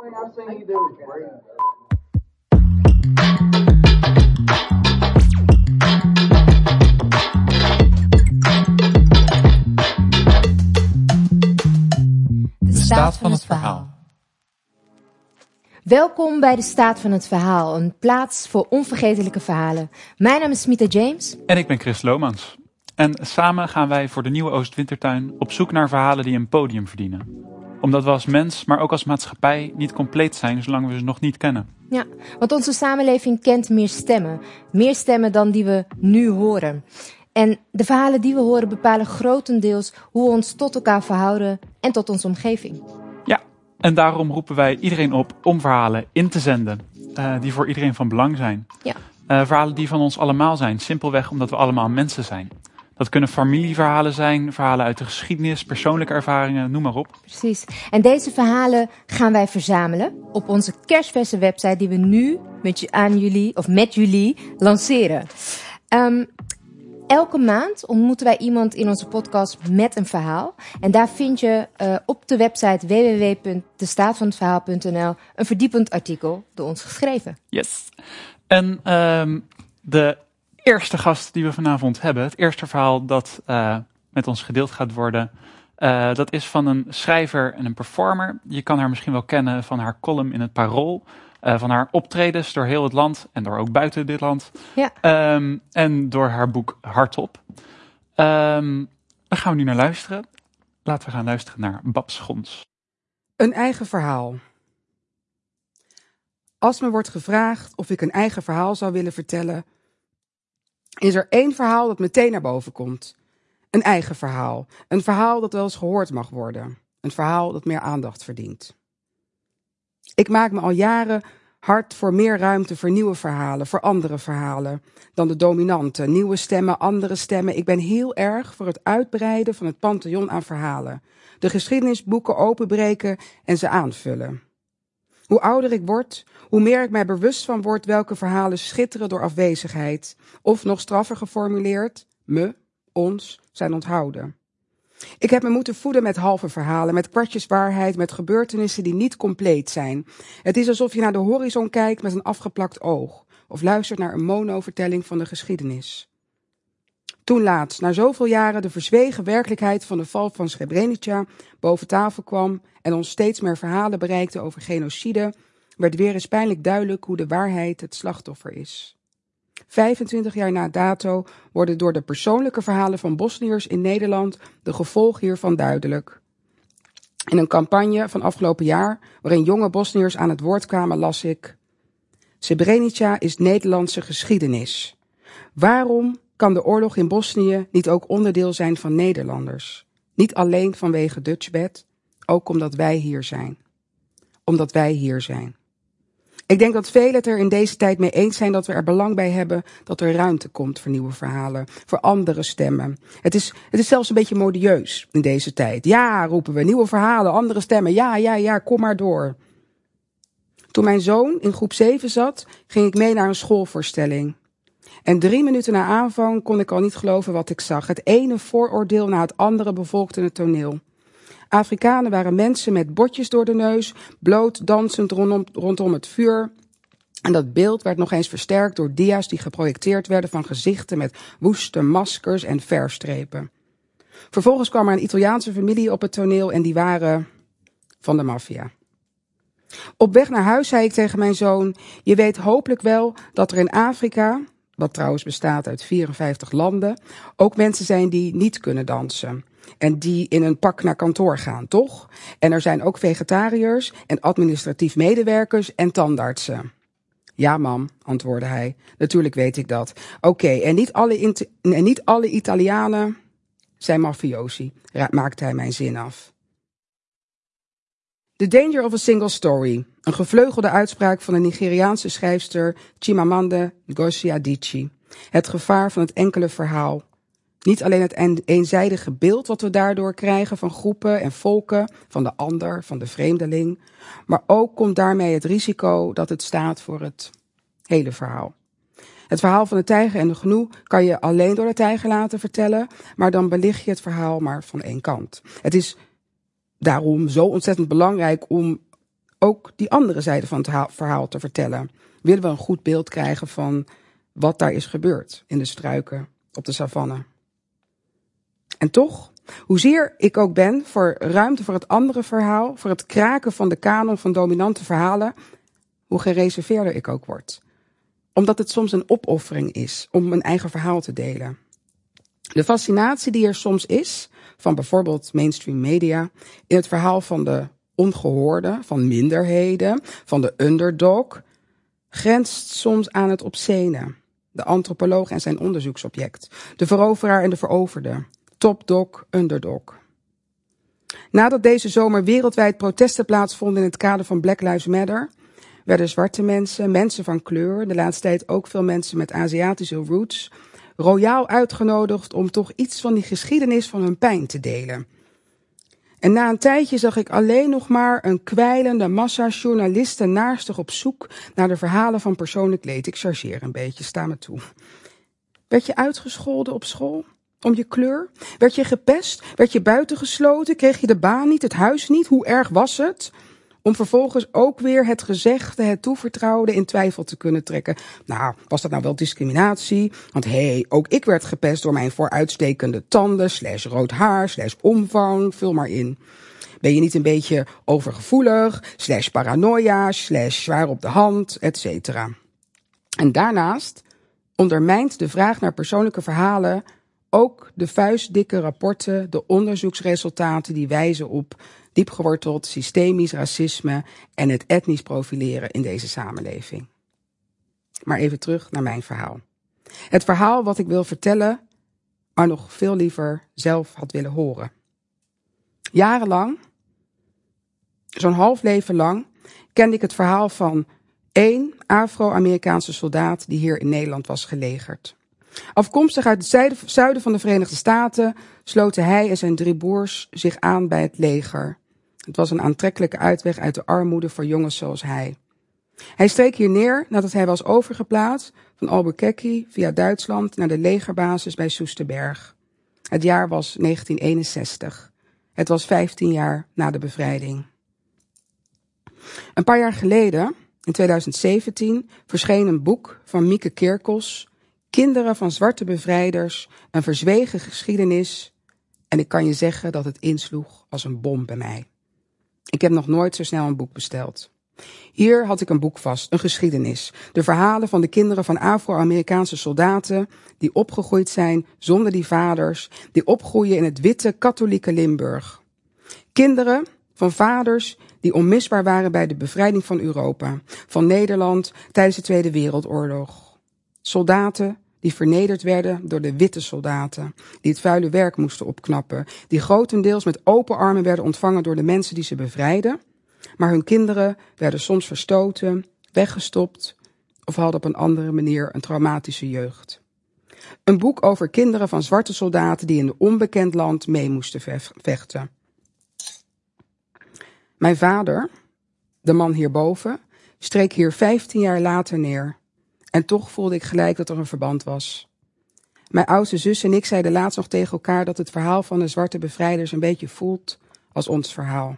I seen you do is great. De staat van het verhaal. Welkom bij de Staat van het Verhaal, een plaats voor onvergetelijke verhalen. Mijn naam is Smita James. En ik ben Chris Lomans. En samen gaan wij voor de nieuwe Oostwintertuin op zoek naar verhalen die een podium verdienen. Omdat we als mens, maar ook als maatschappij, niet compleet zijn zolang we ze nog niet kennen. Ja, want onze samenleving kent meer stemmen. Meer stemmen dan die we nu horen. En de verhalen die we horen bepalen grotendeels hoe we ons tot elkaar verhouden en tot onze omgeving. Ja, en daarom roepen wij iedereen op om verhalen in te zenden. eh, die voor iedereen van belang zijn. Ja. Eh, verhalen die van ons allemaal zijn, simpelweg omdat we allemaal mensen zijn. Dat kunnen familieverhalen zijn, verhalen uit de geschiedenis, persoonlijke ervaringen, noem maar op. Precies. En deze verhalen gaan wij verzamelen op onze kerstverse website die we nu met, je- aan jullie, of met jullie lanceren. Ehm, elke maand ontmoeten wij iemand in onze podcast met een verhaal. En daar vind je eh, op de website www.destaatvanhetverhaal.nl een verdiepend artikel door ons geschreven. Yes. En ehm, de eerste gast die we vanavond hebben, het eerste verhaal dat eh, met ons gedeeld gaat worden, eh, dat is van een schrijver en een performer. Je kan haar misschien wel kennen van haar column in het Parool, eh, van haar optredens door heel het land en door ook buiten dit land. Ja. Ehm, en door haar boek Hardop. Ehm daar gaan we nu naar luisteren. Laten we gaan luisteren naar Bab Schons. Een eigen verhaal. Als me wordt gevraagd of ik een eigen verhaal zou willen vertellen, is er één verhaal dat meteen naar boven komt. Een eigen verhaal. Een verhaal dat wel eens gehoord mag worden. Een verhaal dat meer aandacht verdient. Ik maak me al jaren hard voor meer ruimte voor nieuwe verhalen, voor andere verhalen dan de dominante. Nieuwe stemmen, andere stemmen. Ik ben heel erg voor het uitbreiden van het pantheon aan verhalen de geschiedenisboeken openbreken en ze aanvullen. Hoe ouder ik word, hoe meer ik mij bewust van word welke verhalen schitteren door afwezigheid, of nog straffer geformuleerd, me, ons, zijn onthouden. Ik heb me moeten voeden met halve verhalen, met kwartjes waarheid, met gebeurtenissen die niet compleet zijn. Het is alsof je naar de horizon kijkt met een afgeplakt oog, of luistert naar een monovertelling van de geschiedenis. Toen laatst, na zoveel jaren, de verzwegen werkelijkheid van de val van Srebrenica boven tafel kwam en ons steeds meer verhalen bereikte over genocide, werd weer eens pijnlijk duidelijk hoe de waarheid het slachtoffer is. 25 jaar na dato worden door de persoonlijke verhalen van Bosniërs in Nederland de gevolgen hiervan duidelijk. In een campagne van afgelopen jaar, waarin jonge Bosniërs aan het woord kwamen, las ik: Srebrenica is Nederlandse geschiedenis. Waarom kan de oorlog in Bosnië niet ook onderdeel zijn van Nederlanders? Niet alleen vanwege Dutchbed, ook omdat wij hier zijn. Omdat wij hier zijn. Ik denk dat velen het er in deze tijd mee eens zijn dat we er belang bij hebben dat er ruimte komt voor nieuwe verhalen, voor andere stemmen. Het is, het is zelfs een beetje modieus in deze tijd. Ja, roepen we, nieuwe verhalen, andere stemmen. Ja, ja, ja, kom maar door. Toen mijn zoon in groep 7 zat, ging ik mee naar een schoolvoorstelling. En drie minuten na aanvang kon ik al niet geloven wat ik zag. Het ene vooroordeel na het andere bevolkte het toneel. Afrikanen waren mensen met botjes door de neus, bloot dansend rondom, rondom het vuur. En dat beeld werd nog eens versterkt door dia's die geprojecteerd werden van gezichten met woeste maskers en verfstrepen. Vervolgens kwam er een Italiaanse familie op het toneel en die waren van de maffia. Op weg naar huis zei ik tegen mijn zoon: Je weet hopelijk wel dat er in Afrika, wat trouwens bestaat uit 54 landen, ook mensen zijn die niet kunnen dansen. En die in een pak naar kantoor gaan, toch? En er zijn ook vegetariërs en administratief medewerkers en tandartsen. Ja, mam, antwoordde hij. Natuurlijk weet ik dat. Oké, en, niet alle en niet alle Italianen zijn mafiosi, maakte hij mijn zin af. The Danger of a Single Story. Een gevleugelde uitspraak van de Nigeriaanse schrijfster Chimamanda Ngozi Adichie. Het gevaar van het enkele verhaal. Niet alleen het een- eenzijdige beeld wat we daardoor krijgen van groepen en volken, van de ander, van de vreemdeling, maar ook komt daarmee het risico dat het staat voor het hele verhaal. Het verhaal van de tijger en de gnoe kan je alleen door de tijger laten vertellen, maar dan belicht je het verhaal maar van één kant. Het is daarom zo ontzettend belangrijk om ook die andere zijde van het verhaal te vertellen. Willen we een goed beeld krijgen van wat daar is gebeurd in de struiken op de savanne. En toch, hoezeer ik ook ben voor ruimte voor het andere verhaal, voor het kraken van de kanon van dominante verhalen, hoe gereserveerder ik ook word. Omdat het soms een opoffering is om mijn eigen verhaal te delen. De fascinatie die er soms is, van bijvoorbeeld mainstream media, in het verhaal van de ongehoorde, van minderheden, van de underdog, grenst soms aan het obscene. De antropoloog en zijn onderzoeksobject, de veroveraar en de veroverde, topdog, underdog. Nadat deze zomer wereldwijd protesten plaatsvonden in het kader van Black Lives Matter, werden zwarte mensen, mensen van kleur, de laatste tijd ook veel mensen met Aziatische roots, royaal uitgenodigd om toch iets van die geschiedenis van hun pijn te delen. En na een tijdje zag ik alleen nog maar een kwijlende massa journalisten naarstig op zoek naar de verhalen van persoonlijk leed. Ik chargeer een beetje, sta me toe. Werd je uitgescholden op school? Om je kleur? Werd je gepest? Werd je buitengesloten? Kreeg je de baan niet, het huis niet? Hoe erg was het? Om vervolgens ook weer het gezegde, het toevertrouwde in twijfel te kunnen trekken. Nou, was dat nou wel discriminatie? Want hé, hey, ook ik werd gepest door mijn vooruitstekende tanden, slash rood haar, slash omvang, vul maar in. Ben je niet een beetje overgevoelig, slash paranoia, slash zwaar op de hand, et cetera. En daarnaast ondermijnt de vraag naar persoonlijke verhalen ook de vuistdikke rapporten, de onderzoeksresultaten die wijzen op diepgeworteld systemisch racisme en het etnisch profileren in deze samenleving. Maar even terug naar mijn verhaal. Het verhaal wat ik wil vertellen, maar nog veel liever zelf had willen horen. Jarenlang, zo'n half leven lang, kende ik het verhaal van één Afro-Amerikaanse soldaat die hier in Nederland was gelegerd. Afkomstig uit het zuiden van de Verenigde Staten sloten hij en zijn drie broers zich aan bij het leger. Het was een aantrekkelijke uitweg uit de armoede voor jongens zoals hij. Hij streek hier neer nadat hij was overgeplaatst van Albuquerque via Duitsland naar de legerbasis bij Soesterberg. Het jaar was 1961. Het was 15 jaar na de bevrijding. Een paar jaar geleden, in 2017, verscheen een boek van Mieke Kerkels, Kinderen van zwarte bevrijders, een verzwegen geschiedenis. En ik kan je zeggen dat het insloeg als een bom bij mij. Ik heb nog nooit zo snel een boek besteld. Hier had ik een boek vast, een geschiedenis. De verhalen van de kinderen van Afro-Amerikaanse soldaten die opgegroeid zijn zonder die vaders, die opgroeien in het witte katholieke Limburg. Kinderen van vaders die onmisbaar waren bij de bevrijding van Europa, van Nederland tijdens de Tweede Wereldoorlog. Soldaten die vernederd werden door de witte soldaten, die het vuile werk moesten opknappen, die grotendeels met open armen werden ontvangen door de mensen die ze bevrijden, maar hun kinderen werden soms verstoten, weggestopt of hadden op een andere manier een traumatische jeugd. Een boek over kinderen van zwarte soldaten die in een onbekend land mee moesten vechten. Mijn vader, de man hierboven, streek hier 15 jaar later neer en toch voelde ik gelijk dat er een verband was. Mijn oudste zus en ik zeiden laatst nog tegen elkaar dat het verhaal van de zwarte bevrijders een beetje voelt als ons verhaal.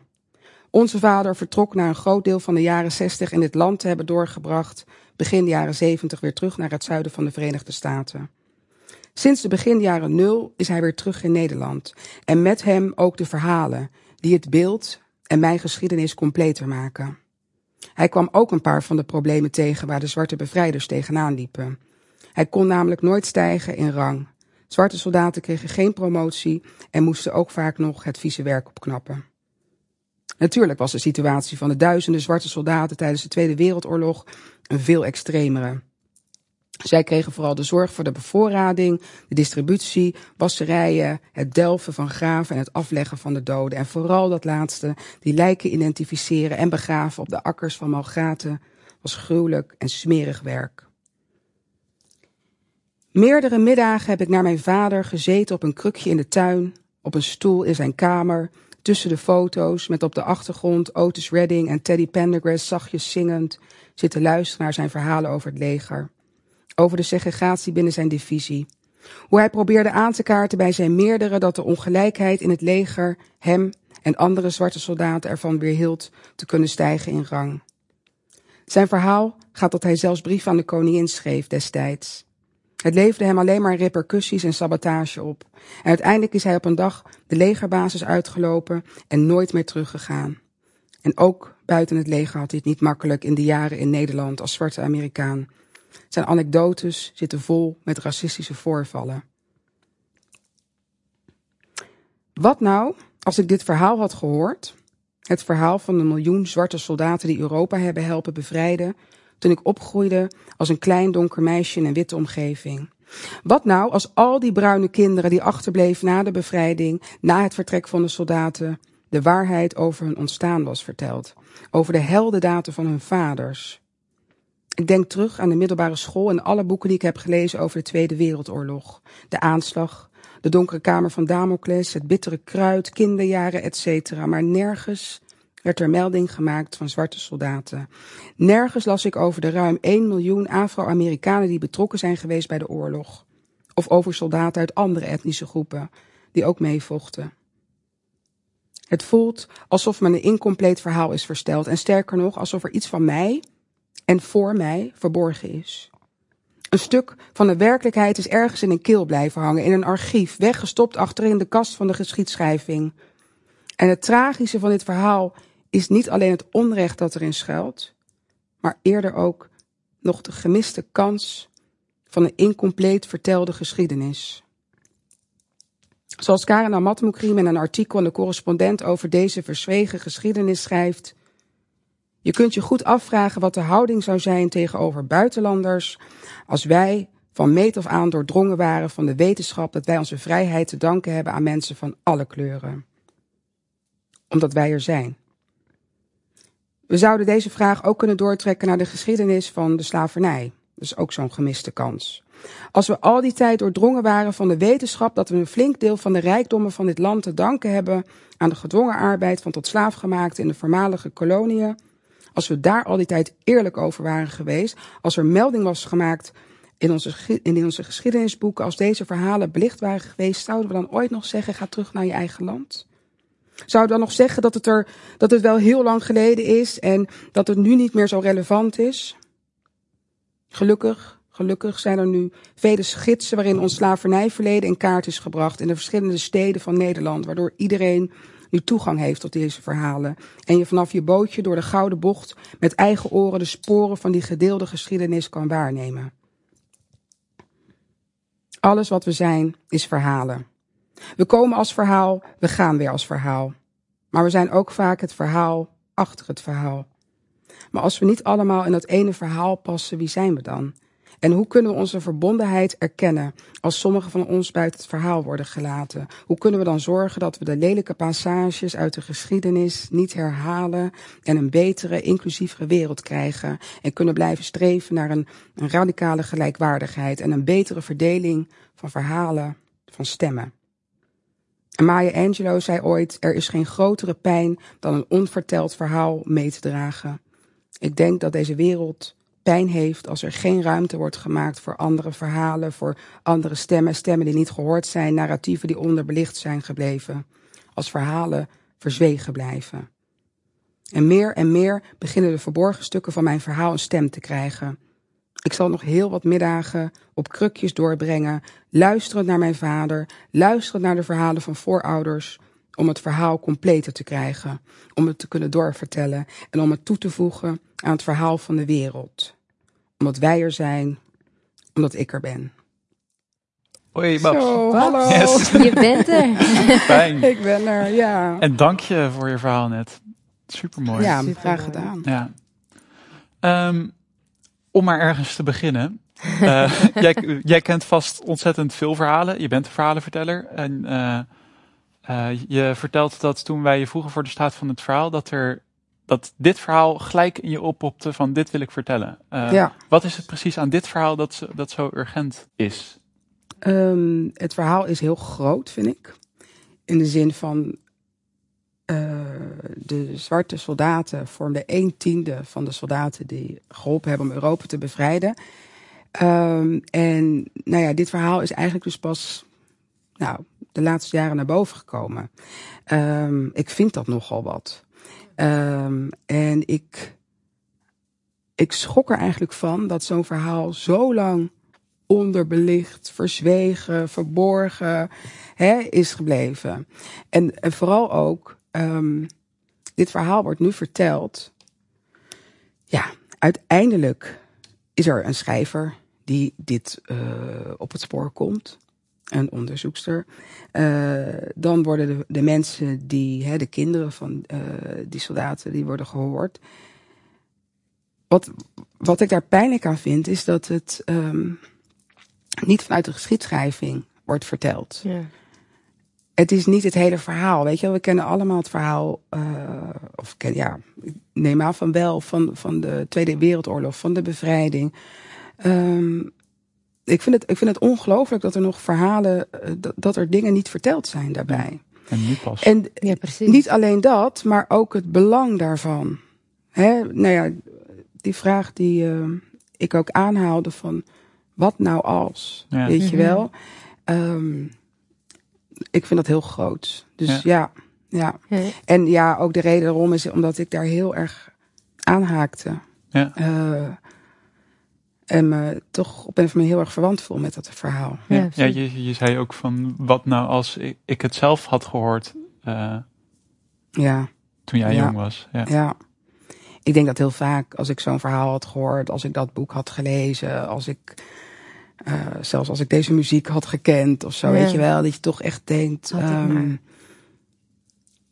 Onze vader vertrok na een groot deel van de jaren 60 in dit land te hebben doorgebracht, begin de jaren 70 weer terug naar het zuiden van de Verenigde Staten. Sinds de begin jaren nul is hij weer terug in Nederland en met hem ook de verhalen die het beeld en mijn geschiedenis completer maken. Hij kwam ook een paar van de problemen tegen waar de zwarte bevrijders tegenaan liepen. Hij kon namelijk nooit stijgen in rang. Zwarte soldaten kregen geen promotie en moesten ook vaak nog het vieze werk opknappen. Natuurlijk was de situatie van de duizenden zwarte soldaten tijdens de Tweede Wereldoorlog een veel extremere. Zij kregen vooral de zorg voor de bevoorrading, de distributie, wasserijen, het delven van graven en het afleggen van de doden. En vooral dat laatste, die lijken identificeren en begraven op de akkers van Malgraten, was gruwelijk en smerig werk. Meerdere middagen heb ik naar mijn vader gezeten op een krukje in de tuin, op een stoel in zijn kamer, tussen de foto's, met op de achtergrond Otis Redding en Teddy Pendergrass zachtjes zingend, zitten luisteren naar zijn verhalen over het leger over de segregatie binnen zijn divisie. Hoe hij probeerde aan te kaarten bij zijn meerdere dat de ongelijkheid in het leger hem en andere zwarte soldaten ervan weerhield te kunnen stijgen in rang. Zijn verhaal gaat dat hij zelfs brief aan de koningin schreef destijds. Het leverde hem alleen maar repercussies en sabotage op. En uiteindelijk is hij op een dag de legerbasis uitgelopen en nooit meer teruggegaan. En ook buiten het leger had hij het niet makkelijk in de jaren in Nederland als zwarte Amerikaan. Zijn anekdotes zitten vol met racistische voorvallen. Wat nou als ik dit verhaal had gehoord? Het verhaal van de miljoen zwarte soldaten die Europa hebben helpen bevrijden toen ik opgroeide als een klein donker meisje in een witte omgeving. Wat nou als al die bruine kinderen die achterbleven na de bevrijding, na het vertrek van de soldaten, de waarheid over hun ontstaan was verteld, over de heldendaten van hun vaders. Ik denk terug aan de middelbare school en alle boeken die ik heb gelezen over de Tweede Wereldoorlog, de aanslag, de donkere kamer van Damocles, het bittere kruid, kinderjaren, etc. Maar nergens werd er melding gemaakt van zwarte soldaten. Nergens las ik over de ruim 1 miljoen Afro-Amerikanen die betrokken zijn geweest bij de oorlog. Of over soldaten uit andere etnische groepen die ook meevochten. Het voelt alsof me een incompleet verhaal is verteld en sterker nog alsof er iets van mij en voor mij verborgen is. Een stuk van de werkelijkheid is ergens in een keel blijven hangen, in een archief, weggestopt achterin de kast van de geschiedschrijving. En het tragische van dit verhaal is niet alleen het onrecht dat erin schuilt, maar eerder ook nog de gemiste kans van een incompleet vertelde geschiedenis. Zoals Karen Amatmoukrim in een artikel in de correspondent over deze verzwegen geschiedenis schrijft, je kunt je goed afvragen wat de houding zou zijn tegenover buitenlanders als wij van meet af aan doordrongen waren van de wetenschap dat wij onze vrijheid te danken hebben aan mensen van alle kleuren. Omdat wij er zijn. We zouden deze vraag ook kunnen doortrekken naar de geschiedenis van de slavernij. Dat is ook zo'n gemiste kans. Als we al die tijd doordrongen waren van de wetenschap dat we een flink deel van de rijkdommen van dit land te danken hebben aan de gedwongen arbeid van tot slaafgemaakten in de voormalige koloniën, als we daar al die tijd eerlijk over waren geweest, als er melding was gemaakt in onze, in onze geschiedenisboeken, als deze verhalen belicht waren geweest, zouden we dan ooit nog zeggen: ga terug naar je eigen land? Zou dan nog zeggen dat het, er, dat het wel heel lang geleden is en dat het nu niet meer zo relevant is? Gelukkig, gelukkig zijn er nu vele gidsen waarin ons slavernijverleden in kaart is gebracht in de verschillende steden van Nederland, waardoor iedereen nu toegang heeft tot deze verhalen. En je vanaf je bootje door de gouden bocht met eigen oren de sporen van die gedeelde geschiedenis kan waarnemen. Alles wat we zijn is verhalen. We komen als verhaal, we gaan weer als verhaal. Maar we zijn ook vaak het verhaal achter het verhaal. Maar als we niet allemaal in dat ene verhaal passen, wie zijn we dan? En hoe kunnen we onze verbondenheid erkennen als sommigen van ons buiten het verhaal worden gelaten? Hoe kunnen we dan zorgen dat we de lelijke passages uit de geschiedenis niet herhalen en een betere, inclusievere wereld krijgen? En kunnen blijven streven naar een, radicale gelijkwaardigheid en een betere verdeling van verhalen, van stemmen? Maya Angelou zei ooit: Er is geen grotere pijn dan een onverteld verhaal mee te dragen. Ik denk dat deze wereld heeft als er geen ruimte wordt gemaakt voor andere verhalen, voor andere stemmen, stemmen die niet gehoord zijn, narratieven die onderbelicht zijn gebleven. Als verhalen verzwegen blijven. En meer en meer beginnen de verborgen stukken van mijn verhaal een stem te krijgen. Ik zal nog heel wat middagen op krukjes doorbrengen, luisterend naar mijn vader, luisterend naar de verhalen van voorouders, om het verhaal completer te krijgen, om het te kunnen doorvertellen en om het toe te voegen aan het verhaal van de wereld. Omdat wij er zijn, omdat ik er ben. Hoi, Babs. Zo, hallo. Yes. Je bent er. Fijn. Ik ben er, ja. En dank je voor je verhaal net. Supermooi. Ja, Supermooi. graag gedaan. Ja. Ehm, om maar ergens te beginnen. Eh, jij, jij kent vast ontzettend veel verhalen. Je bent een verhalenverteller. En eh, eh, je vertelt dat toen wij je vroegen voor de staat van het verhaal, dat, er, dat dit verhaal gelijk in je oppopte van dit wil ik vertellen. Eh, Ja. Wat is het precies aan dit verhaal dat, zo- dat zo urgent is? Ehm, het verhaal is heel groot, vind ik. In de zin van eh, de zwarte soldaten vormden een tiende van de soldaten die geholpen hebben om Europa te bevrijden. Ehm, en nou ja, dit verhaal is eigenlijk dus pas nou, de laatste jaren naar boven gekomen. Ehm, ik vind dat nogal wat. Ehm, en ik, ik schok er eigenlijk van dat zo'n verhaal zo lang onderbelicht, verzwegen, verborgen hè, is gebleven. En, en vooral ook, um, dit verhaal wordt nu verteld. Ja, uiteindelijk is er een schrijver die dit uh, op het spoor komt. Een onderzoekster. Uh, dan worden de, de, mensen die, hè, de kinderen van uh, die soldaten, die worden gehoord. Wat, wat ik daar pijnlijk aan vind, is dat het um, niet vanuit de geschiedschrijving wordt verteld. Ja. Het is niet het hele verhaal. Weet je, we kennen allemaal het verhaal, uh, of ken, ja, neem aan van wel, van, van de Tweede Wereldoorlog, van de bevrijding. Um, ik vind het, ik vind het ongelooflijk dat er nog verhalen, uh, dat, dat, er dingen niet verteld zijn daarbij. En nu pas. En ja, precies. niet alleen dat, maar ook het belang daarvan. Hè? Nou ja, die vraag die uh, ik ook aanhaalde van wat nou als, Ja. weet je Mhm. wel. Um, ik vind dat heel groot. Dus Ja. ja. ja, Ja. En ja, ook de reden waarom is omdat ik daar heel erg aanhaakte. Ja. Uh, en me toch op een of andere manier heel erg verwant voel met dat verhaal. Ja, Ja, ja, precies. je, je zei ook van wat nou als ik, ik het zelf had gehoord uh, Ja, toen jij Ja. jong was. Ja. ja. Ik denk dat heel vaak als ik zo'n verhaal had gehoord, als ik dat boek had gelezen, als ik uh, zelfs als ik deze muziek had gekend of zo, Ja. weet je wel, dat je toch echt denkt. Um, maar.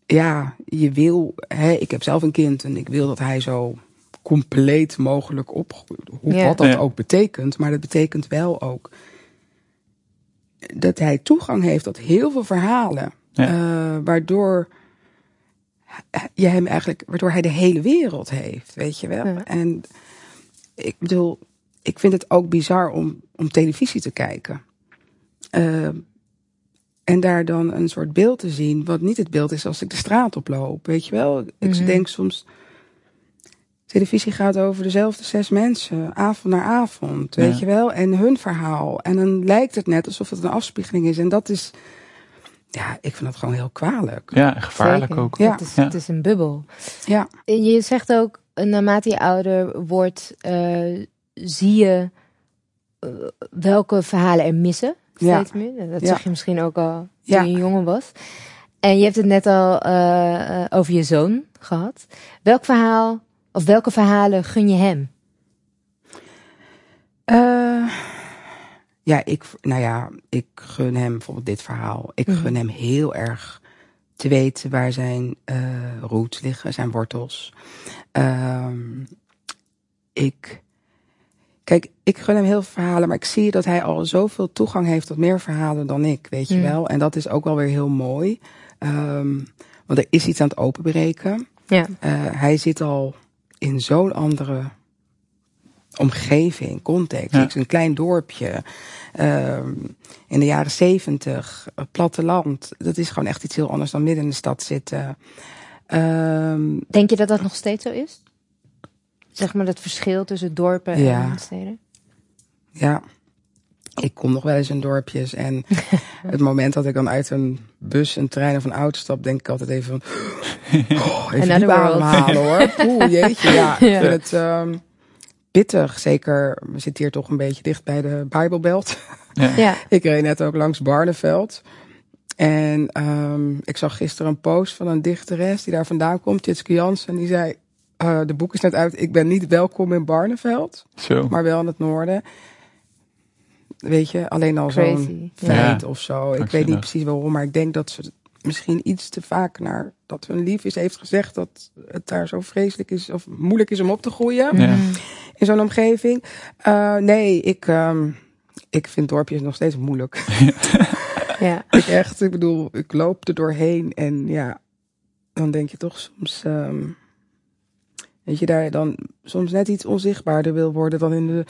ja, je wil, hè, ik heb zelf een kind en ik wil dat hij zo compleet mogelijk opgroeit. Hoe Ja. wat dat Ja. ook betekent, maar dat betekent wel ook dat hij toegang heeft tot heel veel verhalen, Ja. uh, waardoor je hem eigenlijk, waardoor hij de hele wereld heeft, weet je wel. Ja. En ik bedoel, ik vind het ook bizar om, om televisie te kijken. Uh, en daar dan een soort beeld te zien, wat niet het beeld is als ik de straat oploop, weet je wel. Ik Mhm. denk soms, televisie gaat over dezelfde zes mensen, avond naar avond, weet Ja. je wel. En hun verhaal. En dan lijkt het net alsof het een afspiegeling is. En dat is, ja, ik vind dat gewoon heel kwalijk. Ja, gevaarlijk Zeker. ook. Ja. Het, is, Ja. het is een bubbel. Ja, En je zegt ook, eh, naarmate je ouder wordt, eh, zie je eh, welke verhalen er missen. Ja. Steeds meer. Dat Ja. zeg je misschien ook al toen Ja. je jongen was. En je hebt het net al over je zoon gehad. Welk verhaal, of welke verhalen gun je hem? Uh, ja, ik, nou ja, ik gun hem bijvoorbeeld dit verhaal. Ik Mhm. gun hem heel erg te weten waar zijn uh, roots liggen, zijn wortels. Um, ik, kijk, ik gun hem heel veel verhalen, maar ik zie dat hij al zoveel toegang heeft tot meer verhalen dan ik, weet je wel. En dat is ook wel weer heel mooi. Um, want er is iets aan het openbreken. Ja. Uh, hij zit al in zo'n andere omgeving, context. Ja. Het is een klein dorpje. Um, in de jaren zeventig, platteland. Dat is gewoon echt iets heel anders dan midden in de stad zitten. Um, Denk je dat dat nog steeds zo is? Zeg maar dat verschil tussen dorpen Ja. en steden? ja, ik kom nog wel eens in dorpjes. En het moment dat ik dan uit een bus, een trein of een auto stap, denk ik altijd even van... Oh, even world. ademhalen hoor. Jeetje. Ja, ik Ja. vind het um, pittig. Zeker, we zitten hier toch een beetje dicht bij de Bijbelbelt. Ja. Ja. Ik reed net ook langs Barneveld. En um, ik zag gisteren een post van een dichteres die daar vandaan komt, Tjitske Jansen. Die zei, uh, de boek is net uit, ik ben niet welkom in Barneveld, Zo. maar wel in het noorden. Weet je, alleen al zo'n feit Ja. of zo. Ik weet niet wel. precies waarom, maar ik denk dat ze misschien iets te vaak naar dat hun lief is heeft gezegd dat het daar zo vreselijk is of moeilijk is om op te groeien Ja. Mhm. in zo'n omgeving. Uh, nee, ik, um, ik vind dorpjes nog steeds moeilijk. ja. ik echt, ik bedoel, ik loop er doorheen en ja, dan denk je toch soms, um, weet je, daar dan soms net iets onzichtbaarder wil worden dan in de,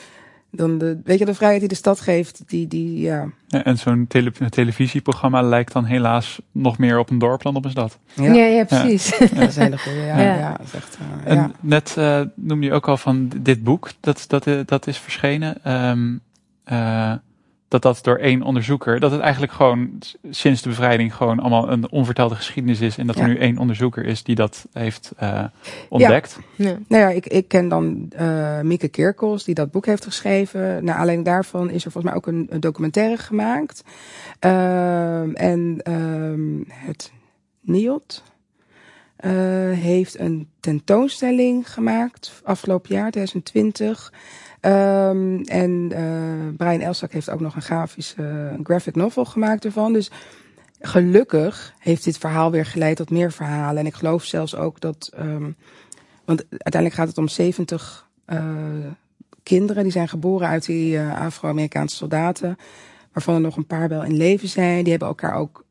dan de, weet je, de vrijheid die de stad geeft, die, die, ja. Ja, en zo'n tele televisieprogramma lijkt dan helaas nog meer op een dorp dan op een stad. Ja, ja, precies. Ja, dat is een hele goede, ja. Ja. ja. dat is echt, uh, En ja. net uh, noemde je ook al van dit boek, dat, dat, uh, dat is verschenen. Um, uh, dat dat door één onderzoeker, dat het eigenlijk gewoon sinds de bevrijding gewoon allemaal een onvertelde geschiedenis is. En dat er Ja. nu één onderzoeker is die dat heeft eh, ontdekt. Ja. Nou ja, ik, ik ken dan eh Mieke Kerkels, die dat boek heeft geschreven. Naar alleen daarvan is er volgens mij ook een, een documentaire gemaakt. Ehm, en ehm, het NIOT eh, heeft een tentoonstelling gemaakt afgelopen jaar, 2020. Ehm, en eh Brian Elstak heeft ook nog een grafische graphic novel gemaakt ervan. Dus gelukkig heeft dit verhaal weer geleid tot meer verhalen. En ik geloof zelfs ook dat... ehm, want uiteindelijk gaat het om 70 eh, kinderen die zijn geboren uit die eh, Afro-Amerikaanse soldaten. Waarvan er nog een paar wel in leven zijn. Die hebben elkaar ook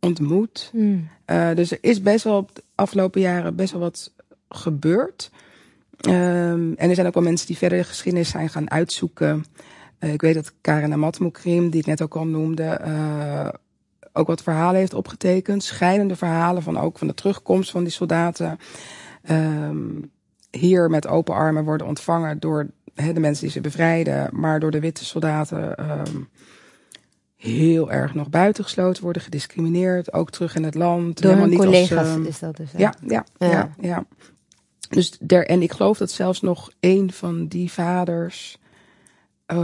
ontmoet. Mm. Eh, dus er is best wel op de afgelopen jaren best wel wat gebeurd. Ehm, en er zijn ook wel mensen die verder de geschiedenis zijn gaan uitzoeken. Eh, ik weet dat Karen Amatmoukrim, die ik net ook al noemde, eh, ook wat verhalen heeft opgetekend. Scheidende verhalen van ook van de terugkomst van die soldaten. Ehm, hier met open armen worden ontvangen door de mensen die ze bevrijden, maar door de witte soldaten ehm, heel erg nog buitengesloten worden, gediscrimineerd, ook terug in het land. Door hun helemaal niet als, collega's ehm, is dat dus. ja, Ja. ja, ja. Dus der, en ik geloof dat zelfs nog een van die vaders eh,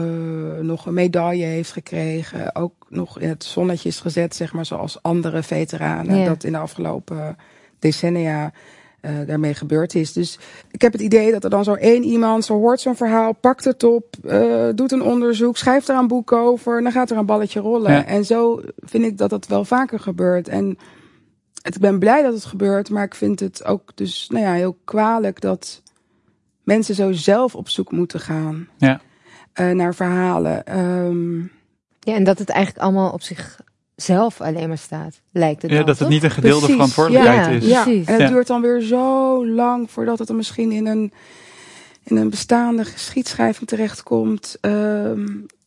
nog een medaille heeft gekregen. Ook nog in het zonnetje is gezet, zeg maar, zoals andere veteranen. Ja. Dat in de afgelopen decennia eh, daarmee gebeurd is. Dus ik heb het idee dat er dan zo één iemand, zo hoort zo'n verhaal, pakt het op, eh, doet een onderzoek, schrijft er een boek over, en dan gaat er een balletje rollen. Ja. En zo vind ik dat dat wel vaker gebeurt. En ik ben blij dat het gebeurt, maar ik vind het ook dus nou ja, heel kwalijk dat mensen zo zelf op zoek moeten gaan Ja. eh, naar verhalen. Ehm, Ja, en dat het eigenlijk allemaal op zichzelf alleen maar staat, lijkt het Ja, dan, dat het niet een gedeelde Precies, verantwoordelijkheid ja. is. ja, precies. en het Ja. duurt dan weer zo lang voordat het dan misschien in een, in een bestaande geschiedschrijving terechtkomt. Ehm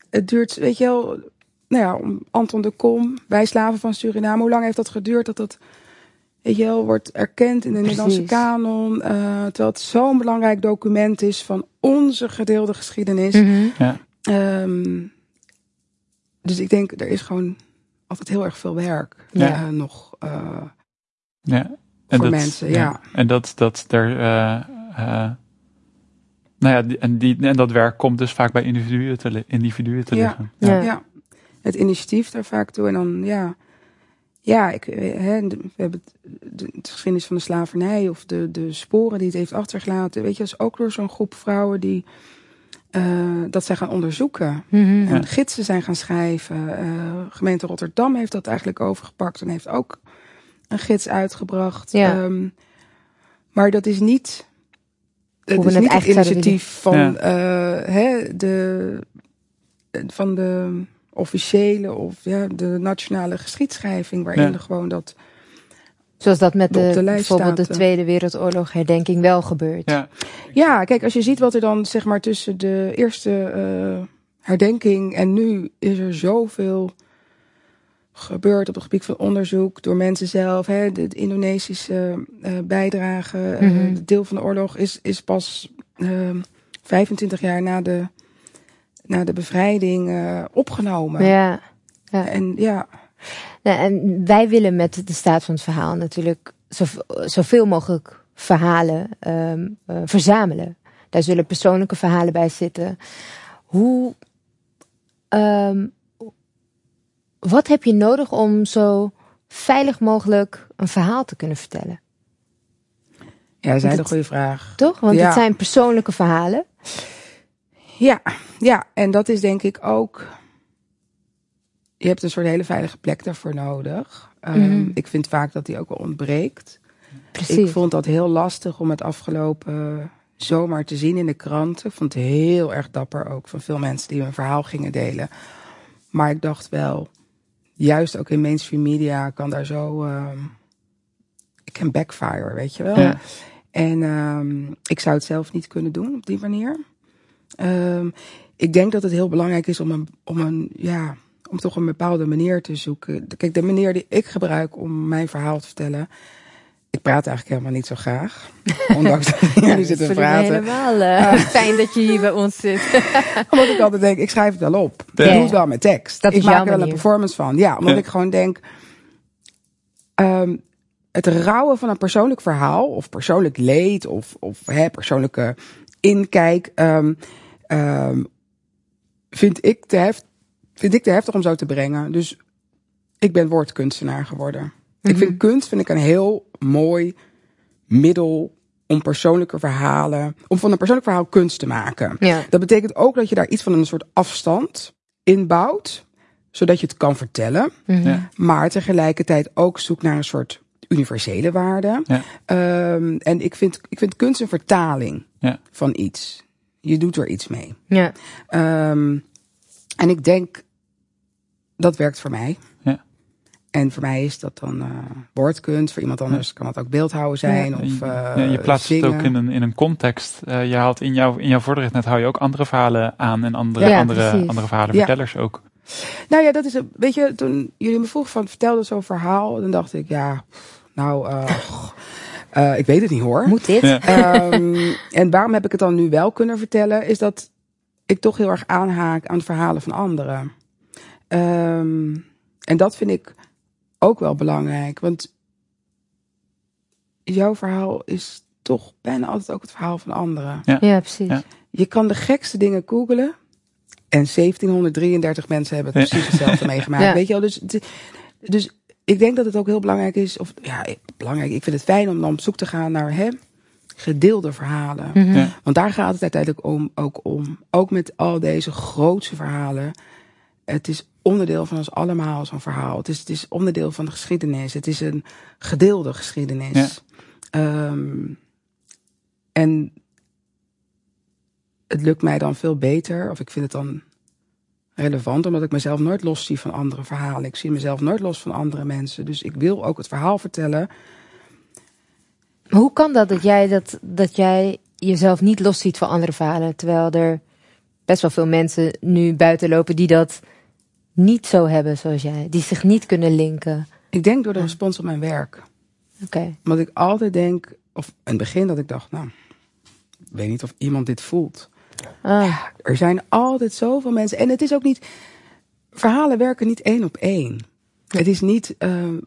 het duurt, weet je wel, nou ja, om Anton de Kom, wij slaven van Suriname. Hoe lang heeft dat geduurd dat dat, weet je wel, wordt erkend in de Nederlandse kanon. eh, terwijl het zo'n belangrijk document is van onze gedeelde geschiedenis. Mhm. Ehm, dus ik denk, er is gewoon altijd heel erg veel werk Ja. eh, nog. eh, Ja. En Voor dat, mensen, ja. En dat, dat er. eh, eh, nou ja, en, die, en dat werk komt dus vaak bij individuen te, individuen te Ja. liggen. Ja. Ja, het initiatief daar vaak toe. En dan, ja, ja ik, eh, hè, we hebben het, de, de geschiedenis van de slavernij of de, de sporen die het heeft achtergelaten. Weet je, dat is ook door zo'n groep vrouwen die eh, dat zijn gaan onderzoeken. Mhm. En Ja. gidsen zijn gaan schrijven. Eh, gemeente Rotterdam heeft dat eigenlijk overgepakt en heeft ook een gids uitgebracht. Ja. Ehm, maar dat is niet. Hoe we is het niet het initiatief van, Ja. hè, de, van de officiële of ja, de nationale geschiedschrijving, waarin Ja. er gewoon dat. Zoals dat met Op de, de lijst bijvoorbeeld de staat, eh. Tweede Wereldoorlog herdenking wel gebeurt. Ja. Ja, kijk, als je ziet wat er dan zeg maar tussen de eerste eh, herdenking en nu is er zoveel gebeurd op het gebied van onderzoek door mensen zelf. Hè, de, de Indonesische eh, bijdrage, eh, Mhm. deel van de oorlog is, is pas eh, 25 jaar na de, na de bevrijding eh, opgenomen. Ja. En ja, Nou, en wij willen met de staat van het verhaal natuurlijk zov- zoveel mogelijk verhalen ehm, eh, verzamelen. Daar zullen persoonlijke verhalen bij zitten. Hoe, ehm, wat heb je nodig om zo veilig mogelijk een verhaal te kunnen vertellen? ja dat is een hele goede vraag. Toch? Want Ja. het zijn persoonlijke verhalen. Ja, ja, en dat is denk ik ook. Je hebt een soort hele veilige plek daarvoor nodig. Ehm, Mhm. Ik vind vaak dat die ook wel ontbreekt. Precies. Ik vond dat heel lastig om het afgelopen zomer te zien in de kranten. Ik vond het heel erg dapper ook van veel mensen die hun verhaal gingen delen. Maar ik dacht wel, juist ook in mainstream media kan daar zo. ehm ik kan backfire, weet je wel. Ja. En ehm, ik zou het zelf niet kunnen doen op die manier. Ehm, ik denk dat het heel belangrijk is om een, om een, ja, om toch een bepaalde manier te zoeken. Kijk, de manier die ik gebruik om mijn verhaal te vertellen, ik praat eigenlijk helemaal niet zo graag. Ondanks dat jullie Ja, zitten ik praten. helemaal eh, fijn dat je hier bij ons zit. Omdat ik altijd denk, ik schrijf het wel op. Ja. Ik doe het wel met tekst. Dat ik maak er wel een performance van. Ja, omdat Ja. ik gewoon denk... ehm, het rouwen van een persoonlijk verhaal... of persoonlijk leed... of, of hè, persoonlijke inkijk... ehm, ehm, vind, ik te heft, vind ik te heftig om zo te brengen. Dus ik ben woordkunstenaar geworden. Ik vind kunst vind ik een heel mooi middel... om persoonlijke verhalen... om van een persoonlijk verhaal kunst te maken. Ja. Dat betekent ook dat je daar iets van een soort afstand in bouwt, zodat je het kan vertellen, Mhm. Ja. maar tegelijkertijd ook zoekt naar een soort universele waarde. Ja. Ehm, en ik vind, ik vind kunst een vertaling Ja. van iets. Je doet er iets mee. Ja. Ehm, en ik denk dat werkt voor mij. Ja. En voor mij is dat dan eh, woordkunst. Voor iemand anders kan het ook beeldhouden zijn. Ja, Of, je, eh, ja, je plaatst zingen. het ook in een, in een context. Eh, je haalt in, jouw in jouw voordracht net hou je ook andere verhalen aan en andere, Ja, andere, precies. andere verhalen Ja. vertellers ook. Nou ja, dat is een weet je, toen jullie me vroegen van vertelde zo'n verhaal, dan dacht ik, ja, nou, eh, eh, ik weet het niet hoor. Moet dit? Ja. Ehm, en waarom heb ik het dan nu wel kunnen vertellen, is dat ik toch heel erg aanhaak aan verhalen van anderen. Ehm, en dat vind ik ook wel belangrijk, want jouw verhaal is toch bijna altijd ook het verhaal van anderen. Ja, precies. Ja. Je kan de gekste dingen googelen. En 1733 mensen hebben het precies hetzelfde meegemaakt. Ja. Weet je wel? Dus, dus ik denk dat het ook heel belangrijk is. Of ja, belangrijk. Ik vind het fijn om dan op zoek te gaan naar hè, gedeelde verhalen. Mhm. Ja. Want daar gaat het uiteindelijk om, ook om. Ook met al deze grootse verhalen. Het is onderdeel van ons allemaal, zo'n verhaal. Het is, het is onderdeel van de geschiedenis. Het is een gedeelde geschiedenis. Ehm, en het lukt mij dan veel beter, of ik vind het dan relevant, omdat ik mezelf nooit los zie van andere verhalen. Ik zie mezelf nooit los van andere mensen. Dus ik wil ook het verhaal vertellen. Maar Hoe kan dat dat jij, dat, dat jij jezelf niet losziet van andere verhalen, terwijl er best wel veel mensen nu buiten lopen die dat niet zo hebben zoals jij, die zich niet kunnen linken? Ik denk door de respons op mijn werk. Oké. Want ik altijd denk, of in het begin dat ik dacht, nou, ik weet niet of iemand dit voelt. Ah, Er zijn altijd zoveel mensen. En het is ook niet. Verhalen werken niet één op één. Het is niet ehm,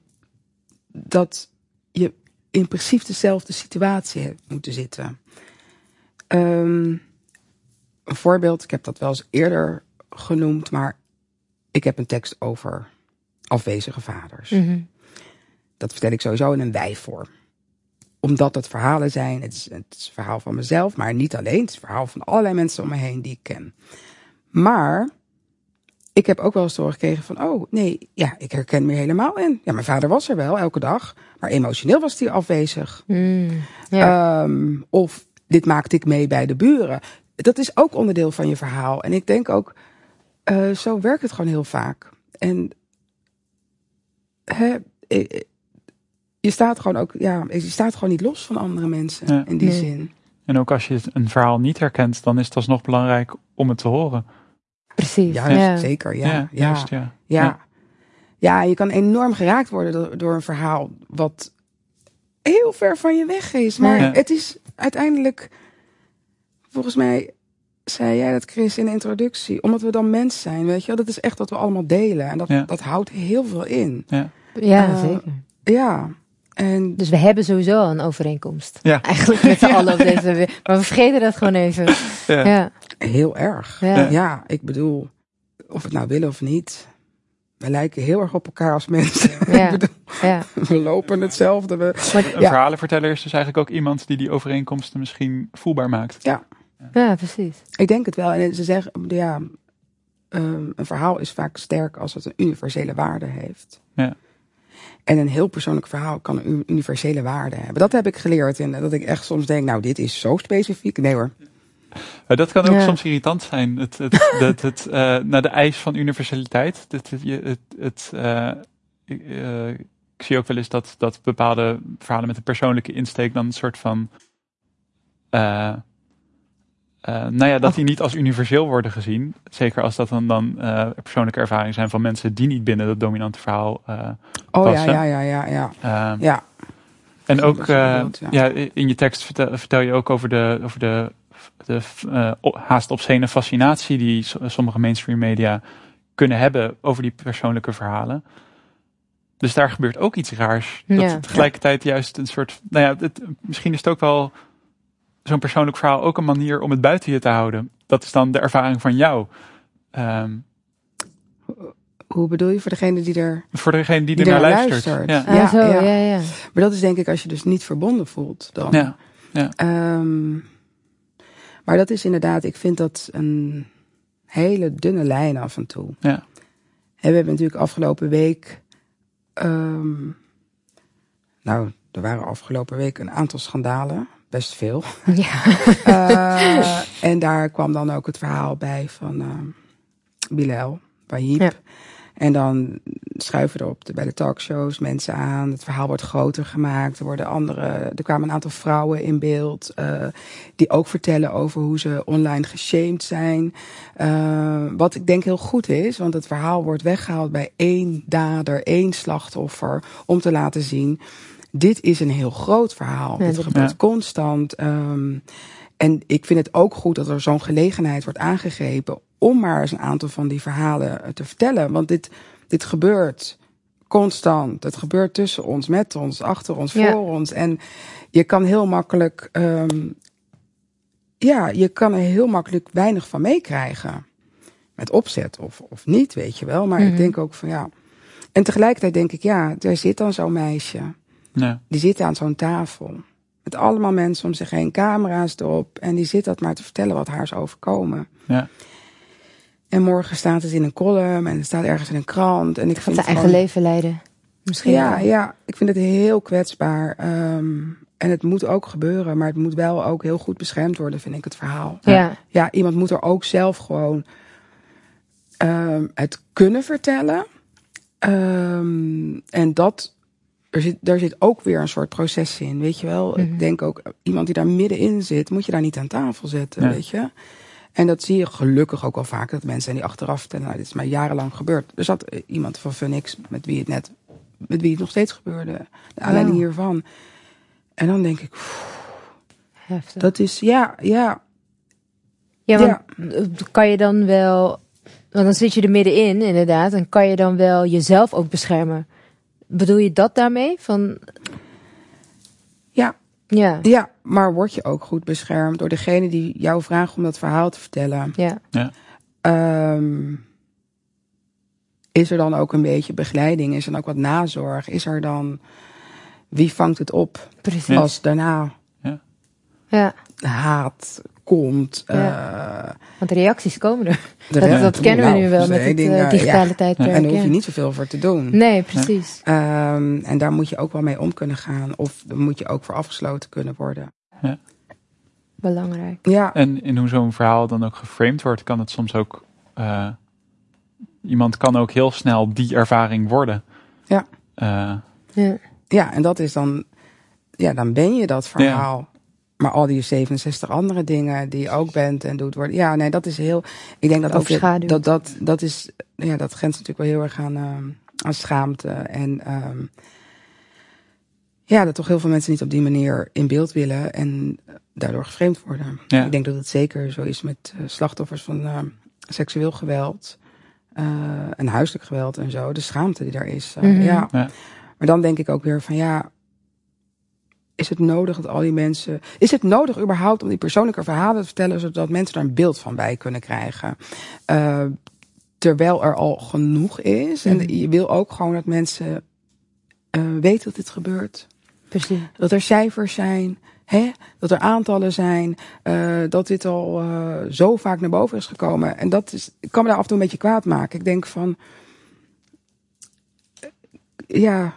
dat je in precies dezelfde situatie hebt moeten zitten. Ehm, een voorbeeld, ik heb dat wel eens eerder genoemd, maar ik heb een tekst over afwezige vaders. mhm. Dat vertel ik sowieso in een wijvorm. Omdat het verhalen zijn. Het is, het is verhaal van mezelf, maar niet alleen. Het is verhaal van allerlei mensen om me heen die ik ken. Maar ik heb ook wel eens te horen gekregen van... oh, nee, ja, ik herken me helemaal in. Ja, mijn vader was er wel, elke dag. Maar emotioneel was hij afwezig. Mm, ja. Ehm, of dit maakte ik mee bij de buren. Dat is ook onderdeel van je verhaal. En ik denk ook, eh, zo werkt het gewoon heel vaak. En hè, je staat gewoon ook, ja, je staat gewoon niet los van andere mensen Ja. in die Nee. zin. En ook als je een verhaal niet herkent, dan is het alsnog belangrijk om het te horen. precies. Juist, ja. zeker, ja. Ja, juist, ja. ja. Ja, je kan enorm geraakt worden door, door een verhaal wat heel ver van je weg is. Maar Ja. het is uiteindelijk, volgens mij zei jij dat Chris in de introductie, omdat we dan mens zijn, weet je wel, dat is echt wat we allemaal delen. En dat, Ja. dat houdt heel veel in. Ja. Ja, Eh, zeker. Ja, en Dus we hebben sowieso al een overeenkomst. Ja. Eigenlijk met z'n allen op deze wereld. Maar we vergeten dat gewoon even. Ja. Ja. heel erg. Ja. Ja, ik bedoel, of het nou willen of niet, we lijken heel erg op elkaar als mensen. Ja. ik bedoel, ja. we lopen hetzelfde. We, Een Ja. verhalenverteller is dus eigenlijk ook iemand die die overeenkomsten misschien voelbaar maakt. ja, precies. Ik denk het wel. En ze zeggen, ja, ehm, een verhaal is vaak sterk als het een universele waarde heeft. Ja. En een heel persoonlijk verhaal kan een universele waarde hebben. Dat heb ik geleerd. En dat ik echt soms denk, nou, dit is zo specifiek. Nee hoor. Maar dat kan ook Ja. soms irritant zijn. Het, het, het, het, eh, naar de eis van universaliteit. Het, het, je- het, het, eh, ik, eh, ik zie ook wel eens dat, dat bepaalde verhalen met een persoonlijke insteek dan een soort van. Eh, nou ja, dat die niet als universeel worden gezien. Zeker als dat dan, dan eh, persoonlijke ervaringen zijn van mensen die niet binnen dat dominante verhaal. eh, Oh ja, Passen. ja, ja, ja, ja. eh, Ja, En ook eh, ja. ja. in je tekst vertel, vertel je ook over de, over de, de eh, haast obscene fascinatie die sommige mainstream media kunnen hebben over die persoonlijke verhalen. Dus daar gebeurt ook iets raars. Dat Ja. tegelijkertijd juist een soort. Nou ja, het, misschien is het ook wel zo'n persoonlijk verhaal ook een manier om het buiten je te houden. Dat is dan de ervaring van jou. Ehm, Hoe bedoel je voor degene die er. voor degene die, Die er naar luistert. luistert. Ja. Ah, Ja, zo, ja. ja, ja. Maar dat is denk ik als je dus niet verbonden voelt. Dan. Ja. Ehm, maar dat is inderdaad, ik vind dat een hele dunne lijn af en toe. Ja. En we hebben natuurlijk afgelopen week. ehm, nou, er waren afgelopen week een aantal schandalen. Best veel. Ja. Eh, en daar kwam dan ook het verhaal bij van ehm Bilal, Wahib. Ja. En dan schuiven er op de, bij de talkshows mensen aan. Het verhaal wordt groter gemaakt. Er, worden andere, er kwamen een aantal vrouwen in beeld. eh, die ook vertellen over hoe ze online geshamed zijn. Wat ik denk heel goed is. Want het verhaal wordt weggehaald bij één dader, één slachtoffer. Om te laten zien. Dit is een heel groot verhaal. Ja, Dit gebeurt Ja. constant. ehm, en ik vind het ook goed dat er zo'n gelegenheid wordt aangegrepen om maar eens een aantal van die verhalen eh, te vertellen. Want dit, dit gebeurt constant. Het gebeurt tussen ons, met ons, achter ons, Ja. voor ons. En je kan heel makkelijk, ehm, ja, je kan er heel makkelijk weinig van meekrijgen. Met opzet of, of niet, weet je wel. Maar Mhm. ik denk ook van ja. En tegelijkertijd denk ik, ja, daar zit dan zo'n meisje. Ja. Die zit aan zo'n tafel. Met allemaal mensen om zich heen, camera's erop. En die zit dat maar te vertellen wat haar is overkomen. Ja. En morgen staat het in een column en het staat ergens in een krant. En ik zijn het eigen gewoon- leven leiden. Misschien Ja, wel. ja, ik vind het heel kwetsbaar. Ehm, en het moet ook gebeuren, maar het moet wel ook heel goed beschermd worden, vind ik het verhaal. Ja. Ja, iemand moet er ook zelf gewoon ehm, het kunnen vertellen. Ehm, en dat, er zit, daar zit ook weer een soort proces in, weet je wel. Mhm. Ik denk ook, iemand die daar middenin zit, moet je daar niet aan tafel zetten, Ja. weet je. En dat zie je gelukkig ook wel vaak, dat mensen die achteraf vertellen, nou, dit is mij jarenlang gebeurd. Er zat iemand van Funix met wie het net, met wie het nog steeds gebeurde. De aanleiding Oh. hiervan. En dan denk ik, pff, Heftig. dat is, ja, ja, Ja, want kan je dan wel, want dan zit je er middenin inderdaad, en kan je dan wel jezelf ook beschermen. Bedoel je dat daarmee? Van, ja. ja, Ja, maar word je ook goed beschermd door degene die jou vraagt om dat verhaal te vertellen? ja, Ehm, is er dan ook een beetje begeleiding? Is er dan ook wat nazorg? Is er dan wie vangt het op precies. Ja. als daarna Ja, haat komt? Ja. eh, want de reacties komen er. de Dat, kennen we nu wel met het één eh, digitale ja. tijdperk. En daar hoef ja. je niet zoveel voor te doen. Nee, precies. Ehm, en daar moet je ook wel mee om kunnen gaan. Of daar moet je ook voor afgesloten kunnen worden. Belangrijk. Ja, En in hoe zo'n verhaal dan ook geframed wordt, kan het soms ook. eh, iemand kan ook heel snel die ervaring worden. Ja. Eh, Ja. ja, en dat is dan... Ja, dan ben je dat verhaal. Maar al die 67 andere dingen die je ook bent en doet worden. Ja, nee, dat is heel. Ik denk dat dat, dat, dat, dat is. Ja, dat grenst natuurlijk wel heel erg aan, ehm, aan schaamte. En ehm, ja, dat toch heel veel mensen niet op die manier in beeld willen en daardoor geframed worden. Ja. Ik denk dat het zeker zo is met eh, slachtoffers van ehm, seksueel geweld eh, en huiselijk geweld en zo. De schaamte die daar is. eh, Mhm. ja. Ja. Maar dan denk ik ook weer van ja, is het nodig dat al die mensen. Is het nodig überhaupt om die persoonlijke verhalen te vertellen, zodat mensen daar een beeld van bij kunnen krijgen? Eh, terwijl er al genoeg is. En je wil ook gewoon dat mensen eh, weten dat dit gebeurt. Precies. Dat er cijfers zijn. Hè? Dat er aantallen zijn. eh, dat dit al zo vaak naar boven is gekomen. En dat is, ik kan me daar af en toe een beetje kwaad maken. Ik denk van. Ja.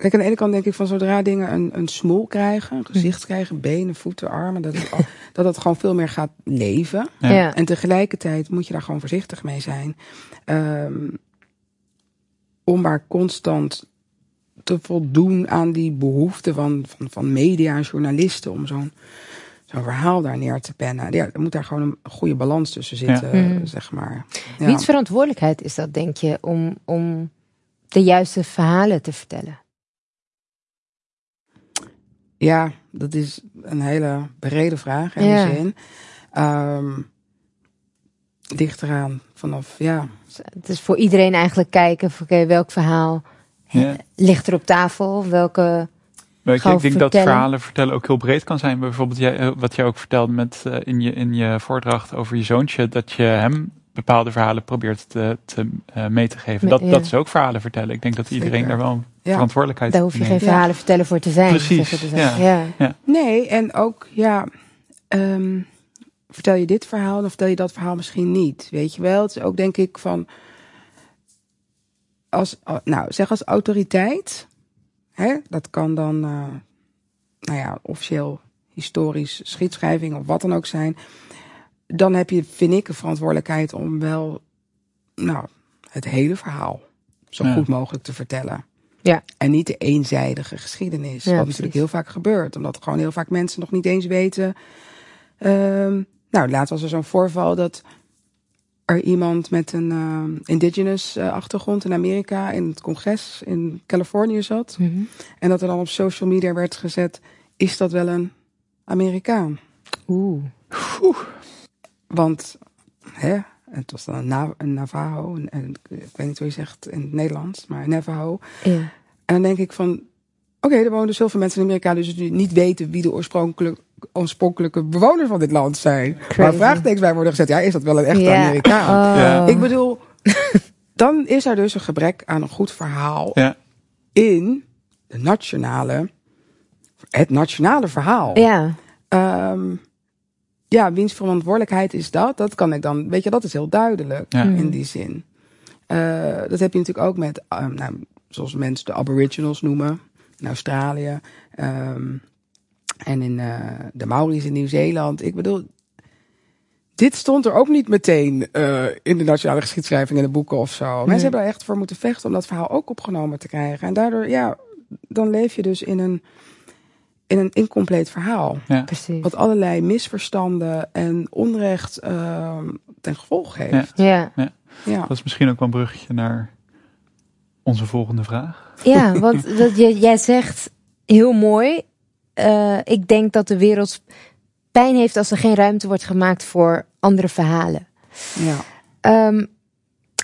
Kijk, aan de ene kant denk ik van zodra dingen een, een smoel krijgen, een gezicht krijgen, benen, voeten, armen, dat het, al- dat het gewoon veel meer gaat leven. Ja. Ja. En tegelijkertijd moet je daar gewoon voorzichtig mee zijn. Ehm, om maar constant te voldoen aan die behoeften van, van, van media en journalisten om zo'n zo'n verhaal daar neer te pennen. Ja, er moet daar gewoon een goede balans tussen zitten, Ja. Mhm. zeg maar. Ja. Wiens verantwoordelijkheid is dat, denk je, om, om de juiste verhalen te vertellen? Ja, dat is een hele brede vraag in Ja. die zin. Ehm ligt eraan vanaf, ja. Het is voor iedereen eigenlijk kijken, van, oké, welk verhaal Ja. ligt er op tafel? Welke... Je, Gewoon ik denk dat verhalen vertellen ook heel breed kan zijn. Bijvoorbeeld jij, eh, wat jij ook vertelde met, eh, in, je, in je voordracht over je zoontje, dat je hem bepaalde verhalen probeert te, te, eh, mee te geven. Me- Dat, ja. dat is ook verhalen vertellen. Ik denk dat iedereen Zeker. daar wel een Ja. verantwoordelijkheid Daar hoef je geen verhalen vertellen voor te zijn. Precies, dan. ja. Nee, en ook, ja, ehm, vertel je dit verhaal, dan vertel je dat verhaal misschien niet. Weet je wel? Het is ook denk ik van, als, nou, zeg als autoriteit, hè, dat kan dan, eh, nou ja, officieel historisch schietschrijving of wat dan ook zijn. Dan heb je, vind ik, een verantwoordelijkheid om wel, nou, het hele verhaal zo Ja. goed mogelijk te vertellen. Ja. En niet de eenzijdige geschiedenis. Ja, wat precies. natuurlijk heel vaak gebeurt. Omdat gewoon heel vaak mensen nog niet eens weten. Ehm, nou, laatst was er zo'n voorval dat er iemand met een ehm, indigenous eh, achtergrond in Amerika in het congres in Californië zat. Mhm. En dat er dan op social media werd gezet, is dat wel een Amerikaan? Oeh. Want, hè, het was dan een, Na- een Navajo, een, een- ik weet niet hoe je zegt in het Nederlands, maar een Navajo. Ja. En dan denk ik van, oké, er wonen dus heel veel mensen in Amerika, dus die niet weten wie de oorspronkelijke, oorspronkelijke bewoners van dit land zijn. Crazy. Maar vraagtekens bij worden gezet, ja, is dat wel een echte. Amerikaan? Oh. Ja. Ik bedoel, dan is er dus een gebrek aan een goed verhaal Ja. in de nationale, het nationale verhaal. Ja. Ehm, ja, wiens verantwoordelijkheid is dat? Dat kan ik dan, weet je, dat is heel duidelijk Ja. in die zin. Eh, dat heb je natuurlijk ook met, ehm, nou, zoals mensen de Aboriginals noemen in Australië ehm, en in eh, de Maori's in Nieuw-Zeeland. Ik bedoel, dit stond er ook niet meteen eh, in de nationale geschiedschrijving in de boeken of zo. Mensen Nee. hebben er echt voor moeten vechten om dat verhaal ook opgenomen te krijgen. En daardoor, ja, dan leef je dus in een, in een incompleet verhaal. Ja. Precies. Wat allerlei misverstanden en onrecht ehm, ten gevolge heeft. Ja. Ja. Dat is misschien ook wel een bruggetje naar onze volgende vraag. Ja, want je, jij zegt heel mooi. eh, ik denk dat de wereld pijn heeft als er geen ruimte wordt gemaakt voor andere verhalen. ja. Ehm,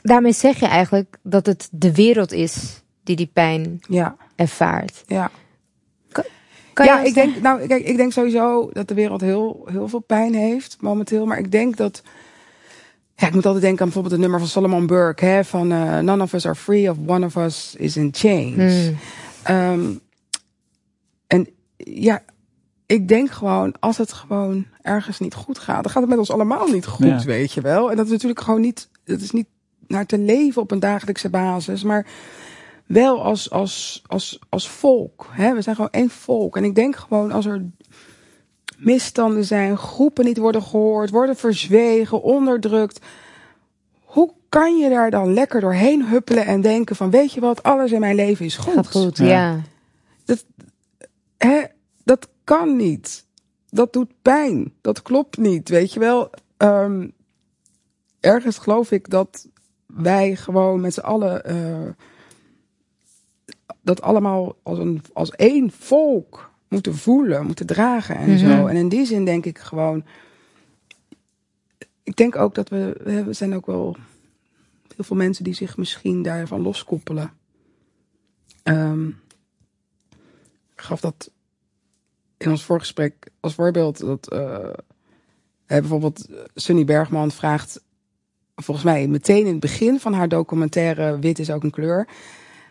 daarmee zeg je eigenlijk dat het de wereld is die die pijn Ja, ervaart. ja. Kan ja, ik denk, nou, kijk, ik denk sowieso dat de wereld heel, heel veel pijn heeft momenteel. Maar ik denk dat. Ja, ik moet altijd denken aan bijvoorbeeld het nummer van Solomon Burke. Hè, van eh, None of us are free of one of us is in chains. Hmm. Ehm, en ja, ik denk gewoon, als het gewoon ergens niet goed gaat, dan gaat het met ons allemaal niet goed, Ja. weet je wel. En dat is natuurlijk gewoon niet, dat is niet naar te leven op een dagelijkse basis, maar wel als, als, als, als volk. Hè? We zijn gewoon één volk. En ik denk gewoon, als er misstanden zijn, groepen niet worden gehoord, worden verzwegen, onderdrukt. Hoe kan je daar dan lekker doorheen huppelen en denken van, weet je wat, alles in mijn leven is goed. Gaat goed, Ja. ja. Hè, dat kan niet. Dat doet pijn. Dat klopt niet. Weet je wel, Ehm, ergens geloof ik dat wij gewoon met z'n allen eh, dat allemaal als, een, als één volk moeten voelen, moeten dragen en Mhm. zo. En in die zin denk ik gewoon. Ik denk ook dat we, we zijn ook wel heel veel mensen die zich misschien daarvan loskoppelen. Ik gaf dat in ons voorgesprek als voorbeeld dat eh, bijvoorbeeld Sunny Bergman vraagt volgens mij meteen in het begin van haar documentaire Wit is ook een kleur